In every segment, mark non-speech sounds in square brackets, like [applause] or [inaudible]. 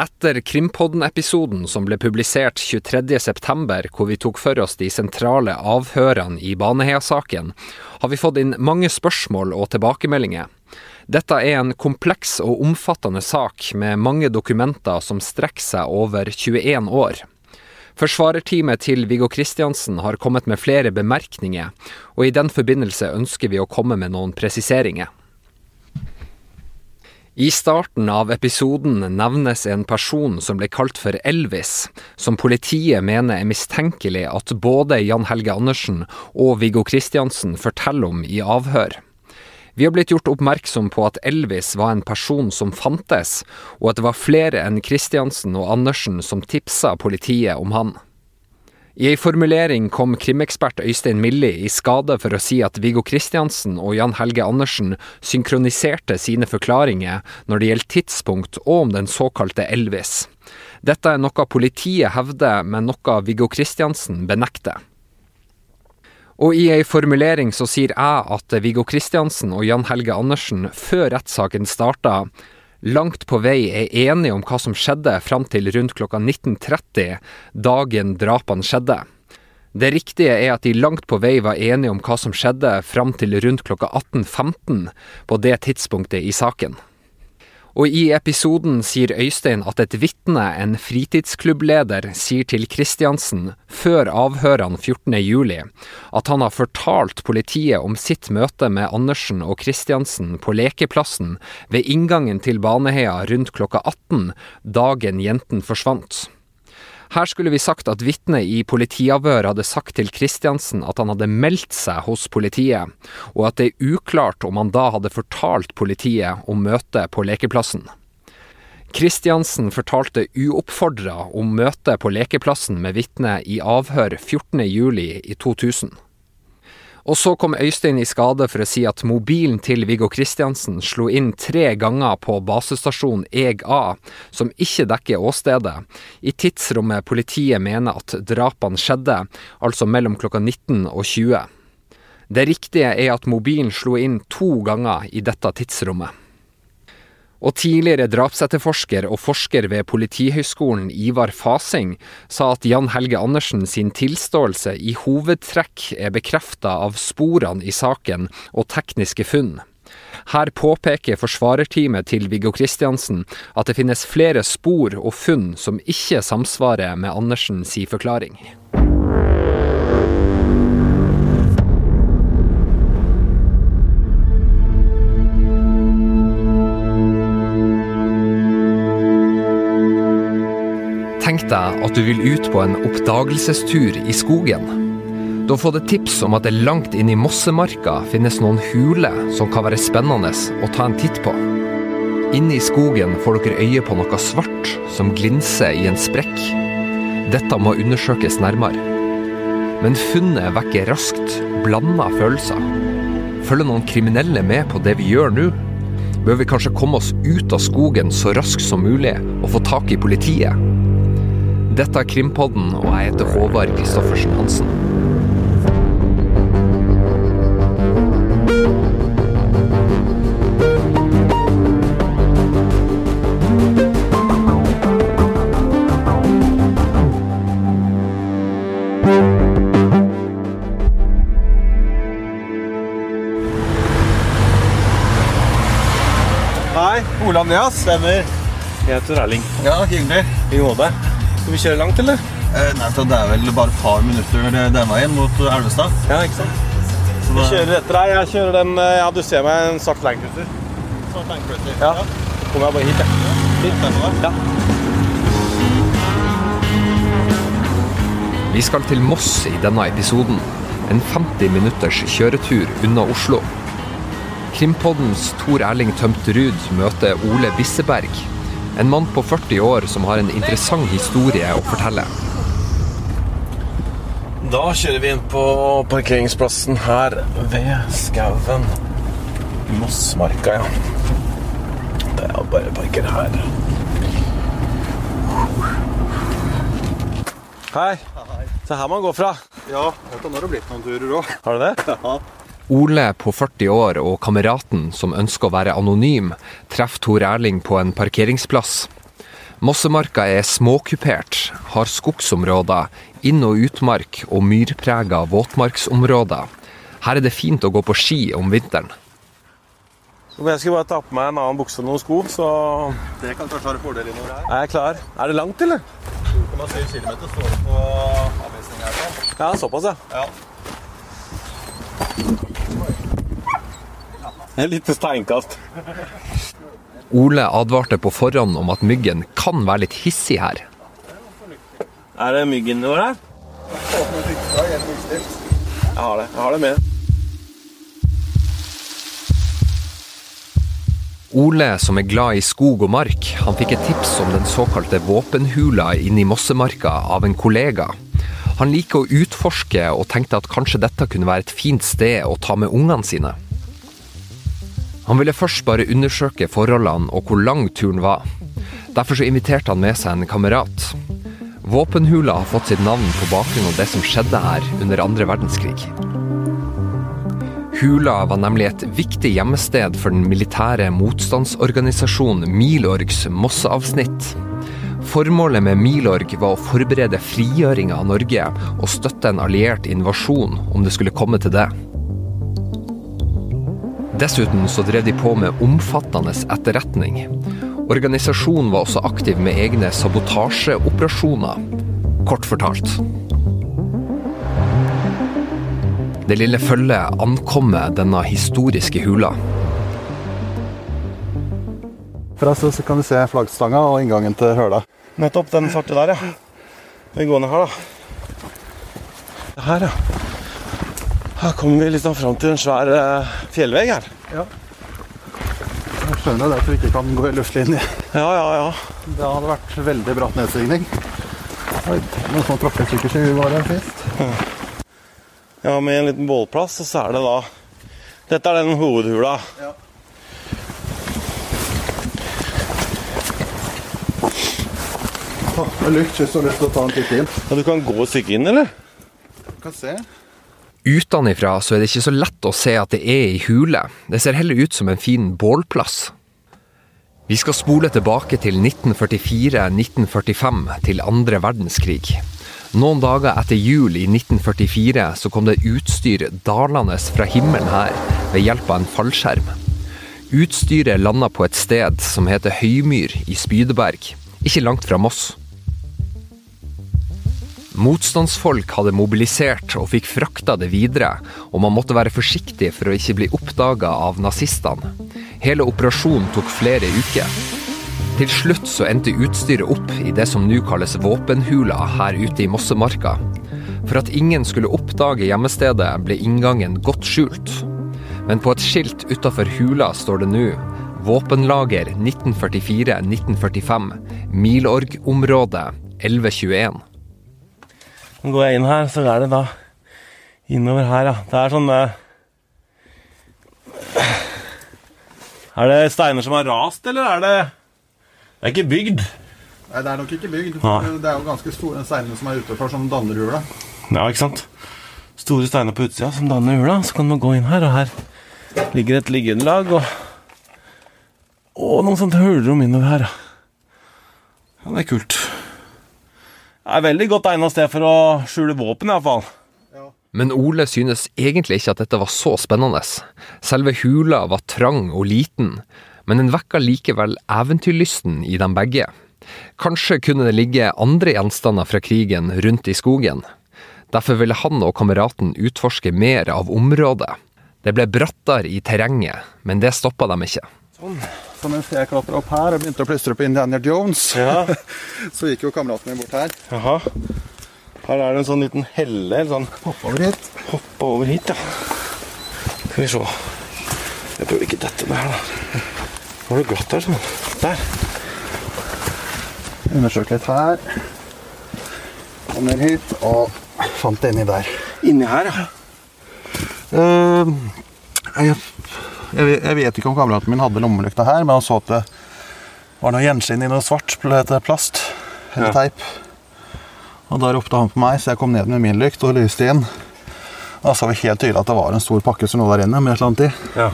Etter Krimpodden-episoden som ble publisert 23.9, hvor vi tok for oss de sentrale avhørene i Baneheia-saken, har vi fått inn mange spørsmål og tilbakemeldinger. Dette er en kompleks og omfattende sak med mange dokumenter som strekker seg over 21 år. Forsvarerteamet til Viggo Kristiansen har kommet med flere bemerkninger, og i den forbindelse ønsker vi å komme med noen presiseringer. I starten av episoden nevnes en person som ble kalt for Elvis, som politiet mener er mistenkelig at både Jan Helge Andersen og Viggo Kristiansen forteller om i avhør. Vi har blitt gjort oppmerksom på at Elvis var en person som fantes, og at det var flere enn Kristiansen og Andersen som tipsa politiet om han. I ei formulering kom krimekspert Øystein Milli i skade for å si at Viggo Kristiansen og Jan Helge Andersen synkroniserte sine forklaringer når det gjelder tidspunkt og om den såkalte Elvis. Dette er noe politiet hevder, men noe Viggo Kristiansen benekter. Og i ei formulering så sier jeg at Viggo Kristiansen og Jan Helge Andersen før rettssaken starta, langt på vei er enige om hva som skjedde fram til rundt klokka 19.30, dagen drapene skjedde. Det riktige er at de langt på vei var enige om hva som skjedde fram til rundt klokka 18.15 på det tidspunktet i saken. Og i episoden sier Øystein at et vitne, en fritidsklubbleder, sier til Kristiansen, før avhørene 14.07, at han har fortalt politiet om sitt møte med Andersen og Kristiansen på lekeplassen ved inngangen til Baneheia rundt klokka 18, dagen jenten forsvant. Her skulle vi sagt at vitnet i politiavhør hadde sagt til Kristiansen at han hadde meldt seg hos politiet, og at det er uklart om han da hadde fortalt politiet om møtet på lekeplassen. Kristiansen fortalte uoppfordra om møtet på lekeplassen med vitnet i avhør 14.07 i 2000. Og så kom Øystein i skade for å si at mobilen til Viggo Kristiansen slo inn tre ganger på basestasjon EG A, som ikke dekker åstedet, i tidsrommet politiet mener at drapene skjedde, altså mellom klokka 19 og 20. Det riktige er at mobilen slo inn to ganger i dette tidsrommet. Og tidligere drapsetterforsker og forsker ved Politihøgskolen Ivar Fasing sa at Jan Helge Andersen sin tilståelse i hovedtrekk er bekrefta av sporene i saken og tekniske funn. Her påpeker forsvarerteamet til Viggo Kristiansen at det finnes flere spor og funn som ikke samsvarer med Andersen si forklaring. Tenk deg at du vil ut på en oppdagelsestur i skogen. Du har fått et tips om at det langt inne i Mossemarka finnes noen huler som kan være spennende å ta en titt på. Inne i skogen får dere øye på noe svart som glinser i en sprekk. Dette må undersøkes nærmere. Men funnet vekker raskt blanda følelser. Følger noen kriminelle med på det vi gjør nå? Bør vi kanskje komme oss ut av skogen så raskt som mulig og få tak i politiet? Dette er Krimpodden, og jeg heter Håvard Christoffersen Hansen. Hei, Ole Andreas. Stemmer. Jeg heter Erling. Ja, hyggelig. I HD. Skal vi kjøre langt, eller? Eh, nei, så Det er vel bare et par minutter det- den veien mot Elvestad. Ja, ikke sant? Så Vi da- kjører etter deg. Jeg kjører den eh, Ja, du ser meg en svart langcruiser. Så tankflytter. Ja. Kommer jeg bare hit, jeg. Hit. Ja. Vi skal til Moss i denne episoden. En 50 minutters kjøretur unna Oslo. Krimpoddens Tor Erling Tømterud møter Ole Bisseberg. En mann på 40 år som har en interessant historie å fortelle. Da kjører vi inn på parkeringsplassen her ved skauen. Mossmarka, ja. Det er bare parker her. Hei. Se her man går fra. Ja, vet du, nå har det blitt noen turer òg. Har du det? Ja. Ole på 40 år og kameraten som ønsker å være anonym, treffer Tor Erling på en parkeringsplass. Mossemarka er småkupert, har skogsområder, inn- og utmark og myrprega våtmarksområder. Her er det fint å gå på ski om vinteren. Jeg skal bare ta på meg en annen bukse og noen sko, så Det kan kanskje være fordel innover her. er jeg klar. Er det langt, eller? 2,7 km står det på avvisningen her. Ja, såpass, ja. Ja. Det er litt steinkast. Ole advarte på forhånd om at myggen kan være litt hissig her. Er det myggen vår her? Jeg har det. Jeg har det med. Ole, som er glad i skog og mark, han fikk et tips om den såkalte våpenhula inne i Mossemarka av en kollega. Han liker å utforske og tenkte at kanskje dette kunne være et fint sted å ta med ungene sine. Han ville først bare undersøke forholdene og hvor lang turen var. Derfor så inviterte han med seg en kamerat. Våpenhula har fått sitt navn på bakgrunn av det som skjedde her under andre verdenskrig. Hula var nemlig et viktig gjemmested for den militære motstandsorganisasjonen Milorgs Mosseavsnitt. Formålet med Milorg var å forberede frigjøringa av Norge og støtte en alliert invasjon om det skulle komme til det. Dessuten så drev de på med omfattende etterretning. Organisasjonen var også aktiv med egne sabotasjeoperasjoner. Kort fortalt. Det lille følget ankommer denne historiske hula. Fra så så kan du se flaggstanga og inngangen til høla. Nettopp den svarte der, ja. Den går ned her, da. Her, ja. Her kommer vi liksom fram til en svær eh, fjellvegg her. Ja. Jeg skjønner at du ikke kan gå i luftlinje. Ja, ja, ja. Det hadde vært veldig bratt nedstigning. Oi, noen sikkert i huet her sist. Ja, med en liten bålplass, og så er det da Dette er den hovedhula. Åh, det er lukt, hvis du har lyst til å ta en titt inn. Ja, Du kan gå et stykke inn, eller? Du kan se. Utenifra så er det ikke så lett å se at det er ei hule. Det ser heller ut som en fin bålplass. Vi skal spole tilbake til 1944-1945, til andre verdenskrig. Noen dager etter jul i 1944 så kom det utstyr dalende fra himmelen her ved hjelp av en fallskjerm. Utstyret landa på et sted som heter Høymyr i Spydeberg, ikke langt fra Moss. Motstandsfolk hadde mobilisert og fikk frakta det videre, og man måtte være forsiktig for å ikke bli oppdaga av nazistene. Hele operasjonen tok flere uker. Til slutt så endte utstyret opp i det som nå kalles våpenhula her ute i Mossemarka. For at ingen skulle oppdage gjemmestedet, ble inngangen godt skjult. Men på et skilt utafor hula står det nå Våpenlager 1944-1945. Milorg-området 1121. Nå går jeg inn her, så er det da innover her, ja. Det er sånn eh, Er det steiner som har rast, eller er det Det er ikke bygd. Nei, det er nok ikke bygd. Nei. Det er jo ganske store steiner som er utenfor, som danner hula. Ja, ikke sant? Store steiner på utsida som danner hula. Så kan man gå inn her, og her ligger et liggeunderlag og Og noen sånne hulrom innover her, ja. Ja, det er kult. Er veldig godt egna sted for å skjule våpen, iallfall. Men Ole synes egentlig ikke at dette var så spennende. Selve hula var trang og liten, men den vekka likevel eventyrlysten i dem begge. Kanskje kunne det ligge andre gjenstander fra krigen rundt i skogen. Derfor ville han og kameraten utforske mer av området. Det ble brattere i terrenget, men det stoppa dem ikke. Så mens jeg klatra opp her og begynte å plystre på Indiana Jones, Ja. [laughs] så gikk jo kameraten min bort her. Jaha. Her er det en sånn liten helle. eller sånn Hoppe over hit. Hoppe over hit, ja. Skal vi se. Jeg prøver ikke dette der, da. Nå er det glatt her, sånn. Der. Undersøke litt her. Og ned hit, og fant det inni der. Inni her, ja. Uh, jeg, jeg, jeg vet ikke om kameraten min hadde lommelykta her, men han så at det var noe gjenskinn i noe svart plast. Eller Ja. teip. Og da ropte han på meg, så jeg kom ned med min lykt og lyste inn. Da så vi helt tydelig at det var en stor pakke som lå der inne med et eller annet i. ja.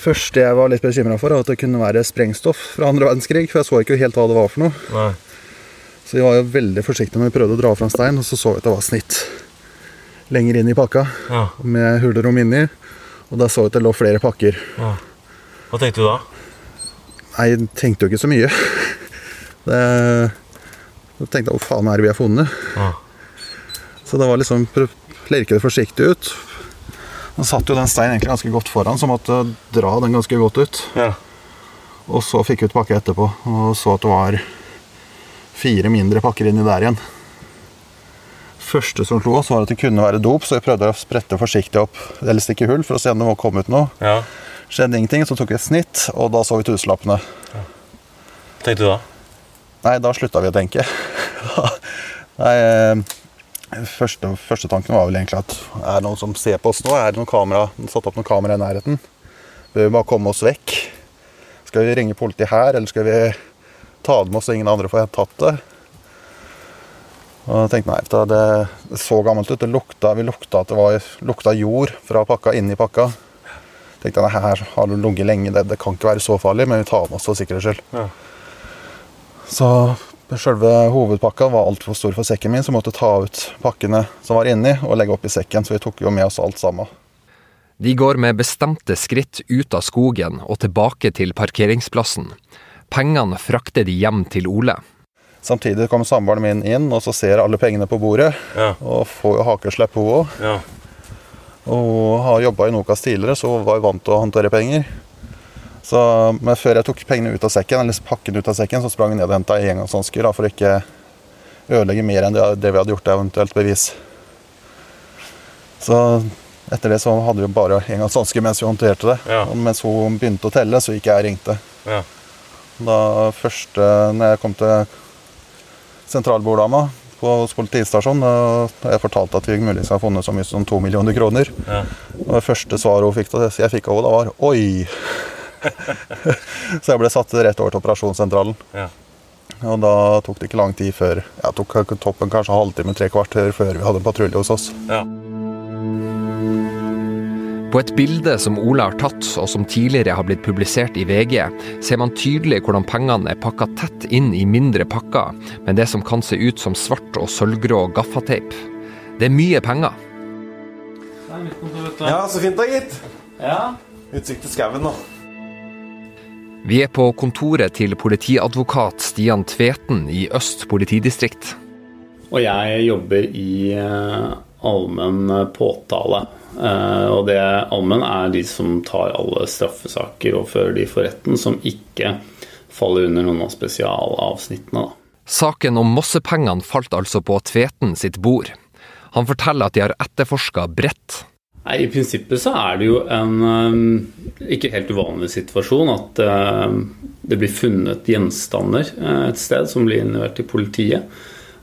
første jeg var litt bekymra for, var at det kunne være sprengstoff fra andre verdenskrig. For jeg så ikke helt hva det var for noe. Nei. Så vi var jo veldig forsiktige når vi prøvde å dra fram stein, og så så vi at det var snitt lenger inn i pakka Ja. med hulrom inni. Og da så jeg at det lå flere pakker. ja. Hva tenkte du da? Nei, jeg tenkte jo ikke så mye. [laughs] Det, så tenkte jeg hva faen er det vi har funnet? Ja. Så det var liksom Lerke det forsiktig ut. Nå satt jo den steinen egentlig ganske godt foran, så måtte dra den ganske godt ut. Ja. Og så fikk jeg ut pakka etterpå, og så at det var fire mindre pakker inni der igjen. Første som slo oss, var at det kunne være dop, så jeg prøvde å sprette forsiktig opp eller stikke hull for å se om det var ut noe. ja. Skjedde ingenting, så tok vi et snitt, og da så vi tusenlappene. Ja. tenkte du da? Nei, da slutta vi å tenke. [laughs] Nei, eh, første, første tanken var vel egentlig at er det noen som ser på oss nå? Er det noen kamera, satt opp noen kamera i nærheten? Bør vi bare komme oss vekk? Skal vi ringe politiet her, eller skal vi ta det med oss så ingen andre får tatt det? Og jeg tenkte nei, da det, det så gammelt ut. Det lukta, vi lukta at det var, lukta jord fra pakka inni pakka. tenkte jeg, nei, her har det ligget lenge, det, det kan ikke være så farlig, men vi tar med oss for sikkerhets skyld. Ja. Så selve hovedpakka var altfor stor for sekken min, så vi måtte ta ut pakkene som var inni, og legge oppi sekken. Så vi tok jo med oss alt sammen. De går med bestemte skritt ut av skogen og tilbake til parkeringsplassen. Pengene frakter de hjem til Ole. Samtidig kommer samboeren min inn, og så ser alle pengene på bordet. Ja. Og får jo hakeslepp, hun òg. Ja. Og har jobba i Nokas tidligere, så hun var jo vant til å håndtere penger. Så, men før jeg tok pengene ut av sekken, eller pakken ut av sekken, så sprang jeg ned og henta engangshansker for å ikke ødelegge mer enn det, det vi hadde gjort, eventuelt bevis. Så etter det så hadde vi bare engangshansker mens vi håndterte det. Ja. Og mens hun begynte å telle, så gikk jeg og ringte. Ja. Da første, når jeg kom til sentralborddama på hos politistasjonen, Og jeg fortalte at vi muligens har funnet så mye som to millioner kroner. Ja. Og det første svaret hun fikk, da jeg fikk av henne, var 'oi'. [laughs] så jeg ble satt rett over til operasjonssentralen. Ja. Og da tok det ikke lang tid før Jeg tok toppen kanskje halvtime, tre kvarter før vi hadde en patrulje hos oss. Ja. På et bilde som Ola har tatt, og som tidligere har blitt publisert i VG, ser man tydelig hvordan pengene er pakka tett inn i mindre pakker, med det som kan se ut som svart og sølvgrå gaffateip. Det er mye penger. ja, så fint da, gitt. Ja. Utsikt til skauen, da. Vi er på kontoret til politiadvokat Stian Tveten i Øst politidistrikt. Og jeg jobber i eh, allmenn påtale. Eh, og det allmenn er de som tar alle straffesaker og fører de for retten, som ikke faller under noen av spesialavsnittene. Da. Saken om Mossepengene falt altså på Tveten sitt bord. Han forteller at de har etterforska bredt. Nei, I prinsippet så er det jo en eh, ikke helt uvanlig situasjon at eh, det blir funnet gjenstander et sted som blir innlevert til politiet.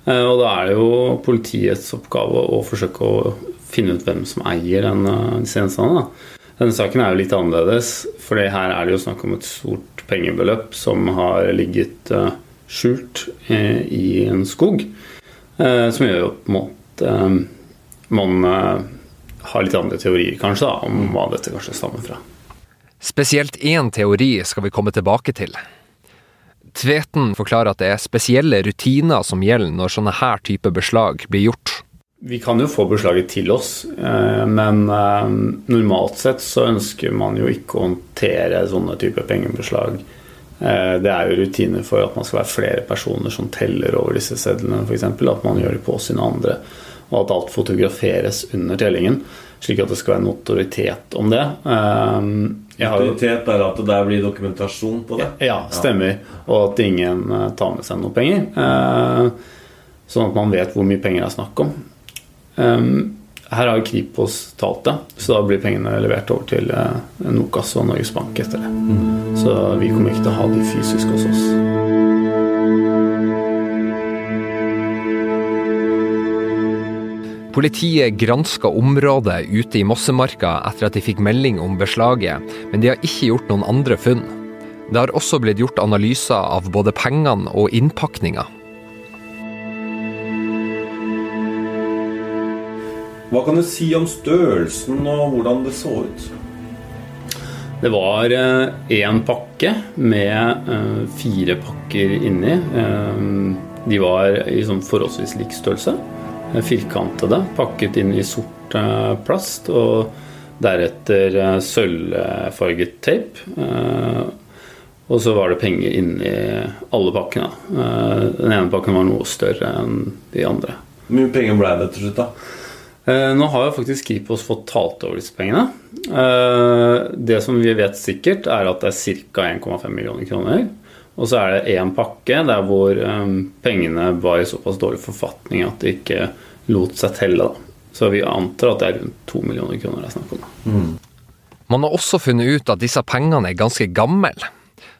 Og da er det jo politiets oppgave å forsøke å finne ut hvem som eier den, eh, disse gjenstandene. Denne saken er jo litt annerledes, for her er det jo snakk om et stort pengebeløp som har ligget eh, skjult eh, i en skog. Som gjør jo på en eh, man har litt andre teorier kanskje da, om hva dette kanskje stammer fra. Spesielt én teori skal vi komme tilbake til. Tveten forklarer at det er spesielle rutiner som gjelder når sånne her type beslag blir gjort. Vi kan jo få beslaget til oss, eh, men eh, normalt sett så ønsker man jo ikke å håndtere sånne typer pengebeslag. Eh, Det er jo rutiner for at man skal være flere personer som teller over disse sedlene, f.eks. At man gjør det på sine andre, og at alt fotograferes under tellingen. Slik at det skal være notoritet om det. Autoritet er at det der blir dokumentasjon på det. ja, stemmer. Og at ingen tar med seg noe penger. Sånn at man vet hvor mye penger det er snakk om. Um, Her har Kripos talt det, så da blir pengene levert over til eh, Nokas og Norges Bank etter det. Så vi kommer ikke til å ha de fysisk hos oss. Politiet granska området ute i Mossemarka etter at de fikk melding om beslaget, men de har ikke gjort noen andre funn. Det har også blitt gjort analyser av både pengene og innpakninga. Hva kan du si om størrelsen og hvordan det så ut? Det var én pakke med eh, fire pakker inni. Eh, de var i sånn forholdsvis lik størrelse. eh, Firkantede, pakket inn i sort eh, plast. Og deretter eh, sølvfarget tape. Eh, Og så var det penger inni alle pakkene. Eh, Den ene pakken var noe større enn de andre. Hvor mye penger ble det til slutt, da? Eh, Nå har jo faktisk Kripos fått talt over disse pengene. Eh, Det som vi vet sikkert, er at det er ca. 1,5 millioner kroner. Og så er det én pakke der hvor eh, pengene var i såpass dårlig forfatning at det ikke lot seg telle. Da. Så vi antar at det er rundt 2 millioner kroner det er snakk om. Man har også funnet ut at disse pengene er ganske gamle.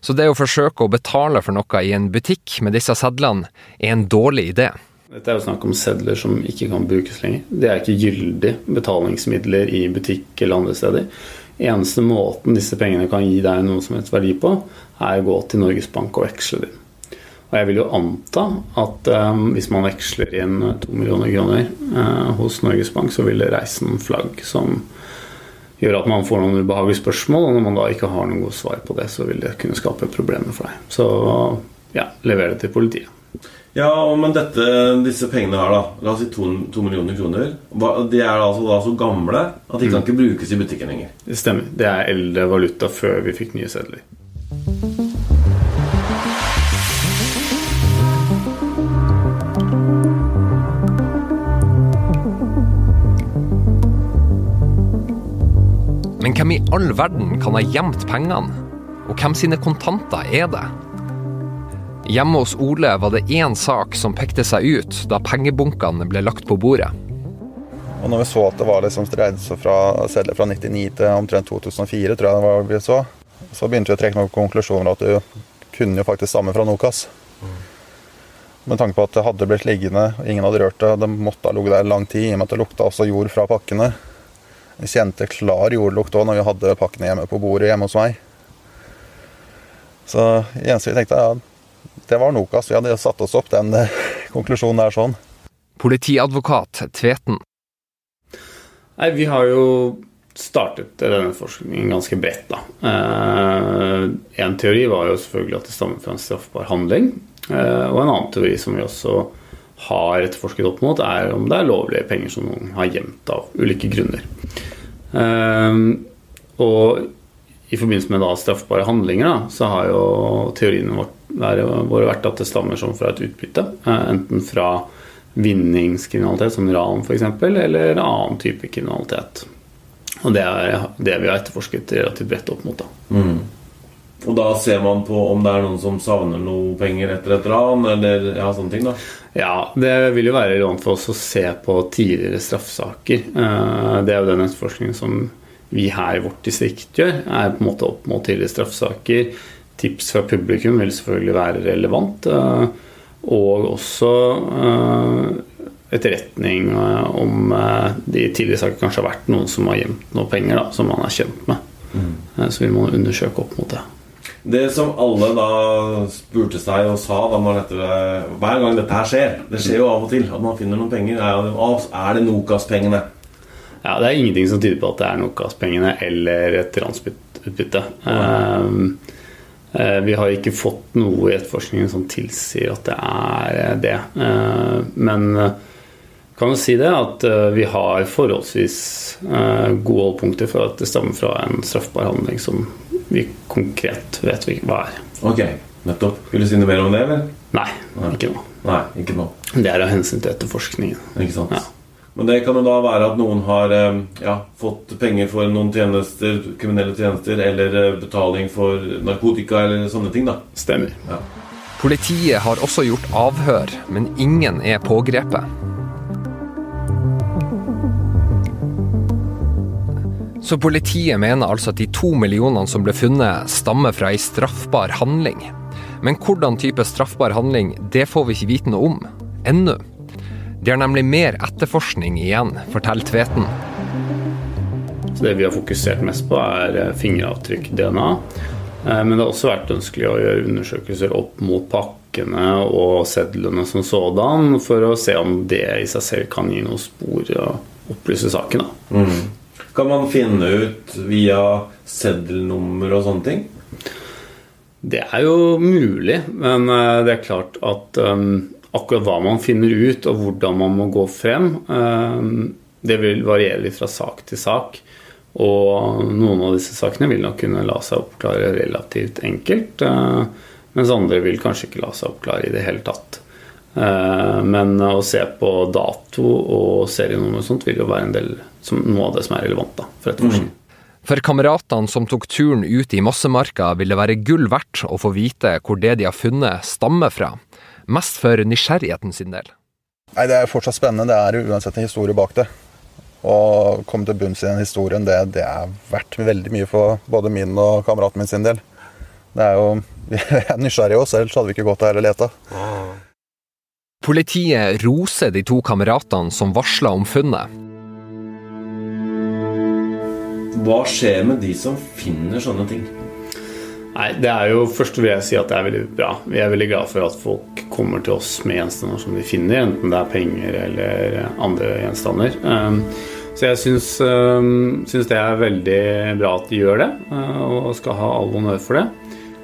Så det å forsøke å betale for noe i en butikk med disse sedlene er en dårlig idé. Dette er jo snakk om sedler som ikke kan brukes lenger. Det er ikke gyldig betalingsmidler i butikk eller andre steder. Eneste måten disse pengene kan gi deg noe som helst verdi på, er å gå til Norges Bank og veksle dem. Og jeg vil jo anta at um, hvis man veksler inn to millioner kroner uh, hos Norges Bank, så vil det reise noen flagg som gjør at man får noen ubehagelige spørsmål, og når man da ikke har noen gode svar på det, så vil det kunne skape problemer for deg. Så ja, lever det til politiet. Ja, men dette, disse pengene her, da La oss si to, to millioner kroner. De er altså da så gamle at de kan ikke brukes i butikken lenger. Det stemmer. Det er eldre valuta før vi fikk nye sedler. Men hvem i all verden kan ha gjemt pengene? Og hvem sine kontanter er det? Hjemme hos Ole var det én sak som pekte seg ut da pengebunkene ble lagt på bordet. Og når vi så at det var liksom dreide seg fra sedler fra 99 til omtrent 2004, tror jeg det var vi så, så begynte vi å trekke noen konklusjoner at du kunne jo faktisk stamme fra Nokas. Med tanke på at det hadde blitt liggende, og ingen hadde rørt det, det måtte ha ligget der lang tid, i og med at det lukta også jord fra pakkene. Vi kjente klar jordlukt òg når vi hadde pakkene hjemme på bordet hjemme hos meg. Så eneste vi tenkte, er ja, det var Nokas. Vi hadde satt oss opp den eh, [laughs] konklusjonen der sånn. Politiadvokat Tveten. Nei, vi har jo startet denne forskningen ganske bredt, da. Eh, en teori var jo selvfølgelig at det stammer fra en straffbar handling. Eh, og en annen teori som vi også har etterforsket opp mot, er om det er lovlige penger som noen har gjemt av ulike grunner. Eh, og i forbindelse med da straffbare handlinger, da, så har jo teoriene vårt- være- våre vært at det stammer som fra et utbytte. eh, Enten fra vinningskriminalitet, som ran f.eks., eller annen type kriminalitet. Og det er det vi har etterforsket relativt bredt opp mot. da. Og da ser man på om det er noen som savner noe penger etter et ran, eller ja, sånne ting, da. Ja, det vil jo være relevant for oss å se på tidligere straffesaker. Eh, Det er jo den etterforskningen som vi her i vårt distrikt gjør, er på en måte opp mot tidligere straffesaker. Tips fra publikum vil selvfølgelig være relevant. eh, Og også eh, etterretning eh, om de tidligere saker kanskje har vært noen som har gjemt noe penger, da, som man er kjent med. Mm. Så vil man undersøke opp mot det. Det som alle da spurte seg og sa da man etter, hver gang dette her skjer Det skjer jo av og til at man finner noen penger. Er, er det Nokas-pengene? Ja, Det er ingenting som tyder på at det er Nokas-pengene eller et ransutbytte. Um, eh, vi har ikke fått noe i etterforskningen som tilsier at det er eh, det. Eh, men eh, kan jo si det at eh, vi har forholdsvis eh, gode holdpunkter for at det stammer fra en straffbar handling som vi konkret vet vi hva er. Ok, nettopp. Vil du si noe mer om det, eller? Nei, ikke nå. Nei, ikke nå. Det er av hensyn til etterforskningen. Ikke sant? Ja. Men det kan jo da være at noen har eh, ja, fått penger for noen tjenester, kriminelle tjenester, eller eh, betaling for narkotika eller sånne ting, da. Stemmer. Ja. Politiet har også gjort avhør, men ingen er pågrepet. Så politiet mener altså at de to millionene som ble funnet, stammer fra ei straffbar handling. Men hvordan type straffbar handling, det får vi ikke vite noe om. Ennå. Det er nemlig mer etterforskning igjen, forteller Tveten. Så det vi har fokusert mest på, er eh, fingeravtrykk, DNA. Eh, Men det har også vært ønskelig å gjøre undersøkelser opp mot pakkene og sedlene som sådan, for å se om det i seg selv kan gi noe spor og opplyse saken. Mm. Kan man finne ut via seddelnummer og sånne ting? Det er jo mulig, men eh, det er klart at um, akkurat hva man finner ut, og hvordan man må gå frem, um, det vil variere litt fra sak til sak. Og noen av disse sakene vil nok kunne la seg oppklare relativt enkelt. Uh, mens andre vil kanskje ikke la seg oppklare i det hele tatt. Uh, men å se på dato og serienummer og sånt vil jo være en del, som, noe av det som er relevant da, for etterforskning. Mm. For kameratene som tok turen ut i Mossemarka, vil det være gull verdt å få vite hvor det de har funnet, stammer fra. Mest for nysgjerrigheten sin del. Nei, Det er fortsatt spennende. Det er uansett en historie bak det. Å komme til bunns i den historien, det, det, er verdt veldig mye for både min og kameraten min sin del. Det er jo, [laughs] Vi er nysgjerrige også, ellers hadde vi ikke gått her og leta. Politiet roser de to kameratene som varsla om funnet. Hva skjer med de som finner sånne ting? Nei, det er jo Først vil jeg si at det er veldig bra. Vi er veldig glad for at folk kommer til oss med gjenstander som de finner, enten det er penger eller andre gjenstander. Um, så jeg syns, um, syns det er veldig bra at de gjør det, uh, og skal ha all honnør for det.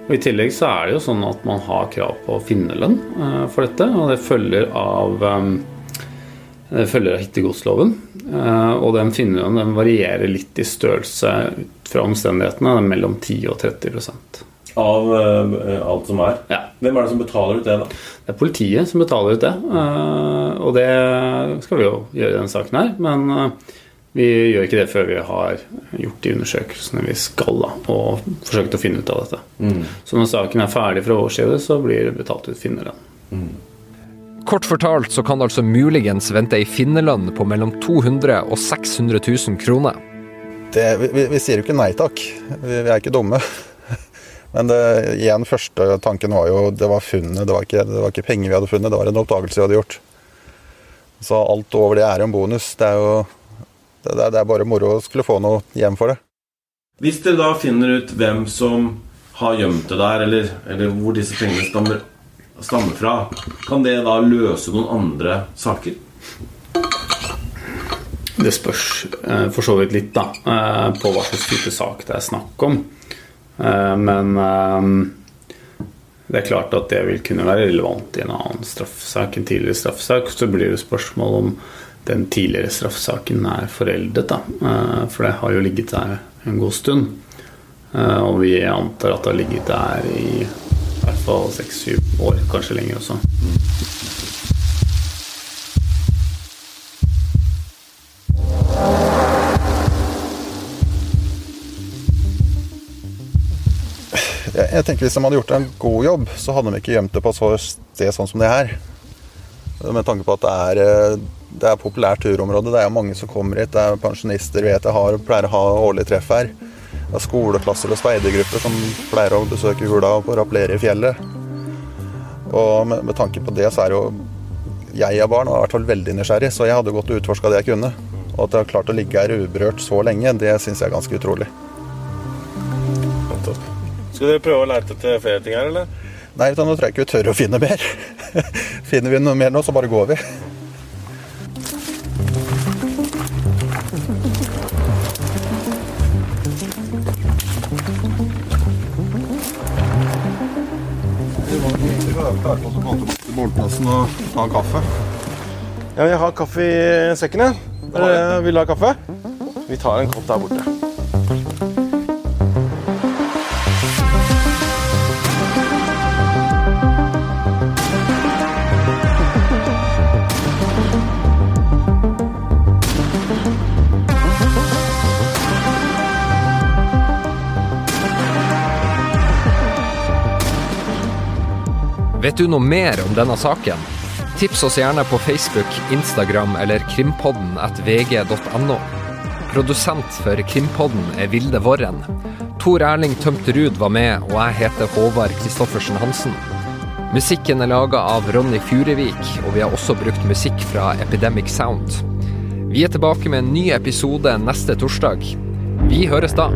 Og I tillegg så er det jo sånn at man har krav på finnerlønn uh, for dette, og det følger av um, følger av hittegodsloven. Eh, og den finnerlønnen den varierer litt i størrelse ut fra omstendighetene. Den er mellom 10 og 30% Av uh, alt som er? Ja. Hvem er det som betaler ut det, da? Det er politiet som betaler ut det. Uh, og det skal vi jo gjøre i denne saken her. Men uh, vi gjør ikke det før vi har gjort de undersøkelsene vi skal, da, og forsøkt å finne ut av dette. Mm. Så når saken er ferdig fra årsstedet, så blir det betalt ut finnerlønn. Mm. Kort fortalt så kan det altså muligens vente ei finnerlønn på mellom 200 og 600 000 kroner. Det, vi, vi, sier jo ikke nei takk. Vi, vi er ikke dumme. [laughs] Men det, igjen, første tanken var jo det var funnet. Det var, ikke, det var ikke penger vi hadde funnet, det var en oppdagelse vi hadde gjort. Så alt over det er jo en bonus. Det er jo det, det er bare moro å skulle få noe hjem for det. Hvis dere da finner ut hvem som har gjemt det der, eller, eller hvor disse pengene stammer stammer fra, kan det da løse noen andre saker? Det spørs eh, for så vidt litt da, eh, på hva slags type sak det er snakk om. Eh, men det er klart at det vil kunne være relevant i en annen straffesak, en tidligere straffesak. Så blir det spørsmål om den tidligere straffesaken er foreldet. Da. For det har jo ligget der en god stund. Og vi antar at det har ligget der i i hvert fall seks-syv år, kanskje lenger også. Jeg tenker Hvis de hadde gjort en god jobb, så hadde de ikke gjemt det på et sted sånn som det her. Med tanke på at det er, eh, det er populært turområde. Det er mange som kommer hit. Det er pensjonister vet jeg har, pleier å ha årlig treff her. Det er skoleklasser og speidergrupper som pleier å besøke hula og rappellere i fjellet. Og med, med, tanke på det, så er jo jeg av barn og hvert fall veldig nysgjerrig, så jeg hadde gått og utforska det jeg kunne. Og at jeg har klart å ligge her uberørt så lenge, det syns jeg er ganske utrolig. Skal dere prøve å lete etter flere ting her, eller? Nei, nå tror jeg ikke vi tør å finne mer. [laughs] Finner vi noe mer nå, så bare går vi. Klare på å gå til bålplassen og ta en kaffe. Ja, jeg har kaffe i sekken, jeg. Ja. Vil du ha kaffe? Vi tar en kopp der borte. Vet du noe mer om denne saken? Tips oss gjerne på Facebook, Instagram eller krimpodden at vg.no. Produsent for Krimpodden er Vilde Våren. Tor Erling Tømterud var med, og jeg heter Håvard Kristoffersen Hansen. Musikken er laga av Ronny Furevik, og vi har også brukt musikk fra Epidemic Sound. Vi er tilbake med en ny episode neste torsdag. Vi høres da.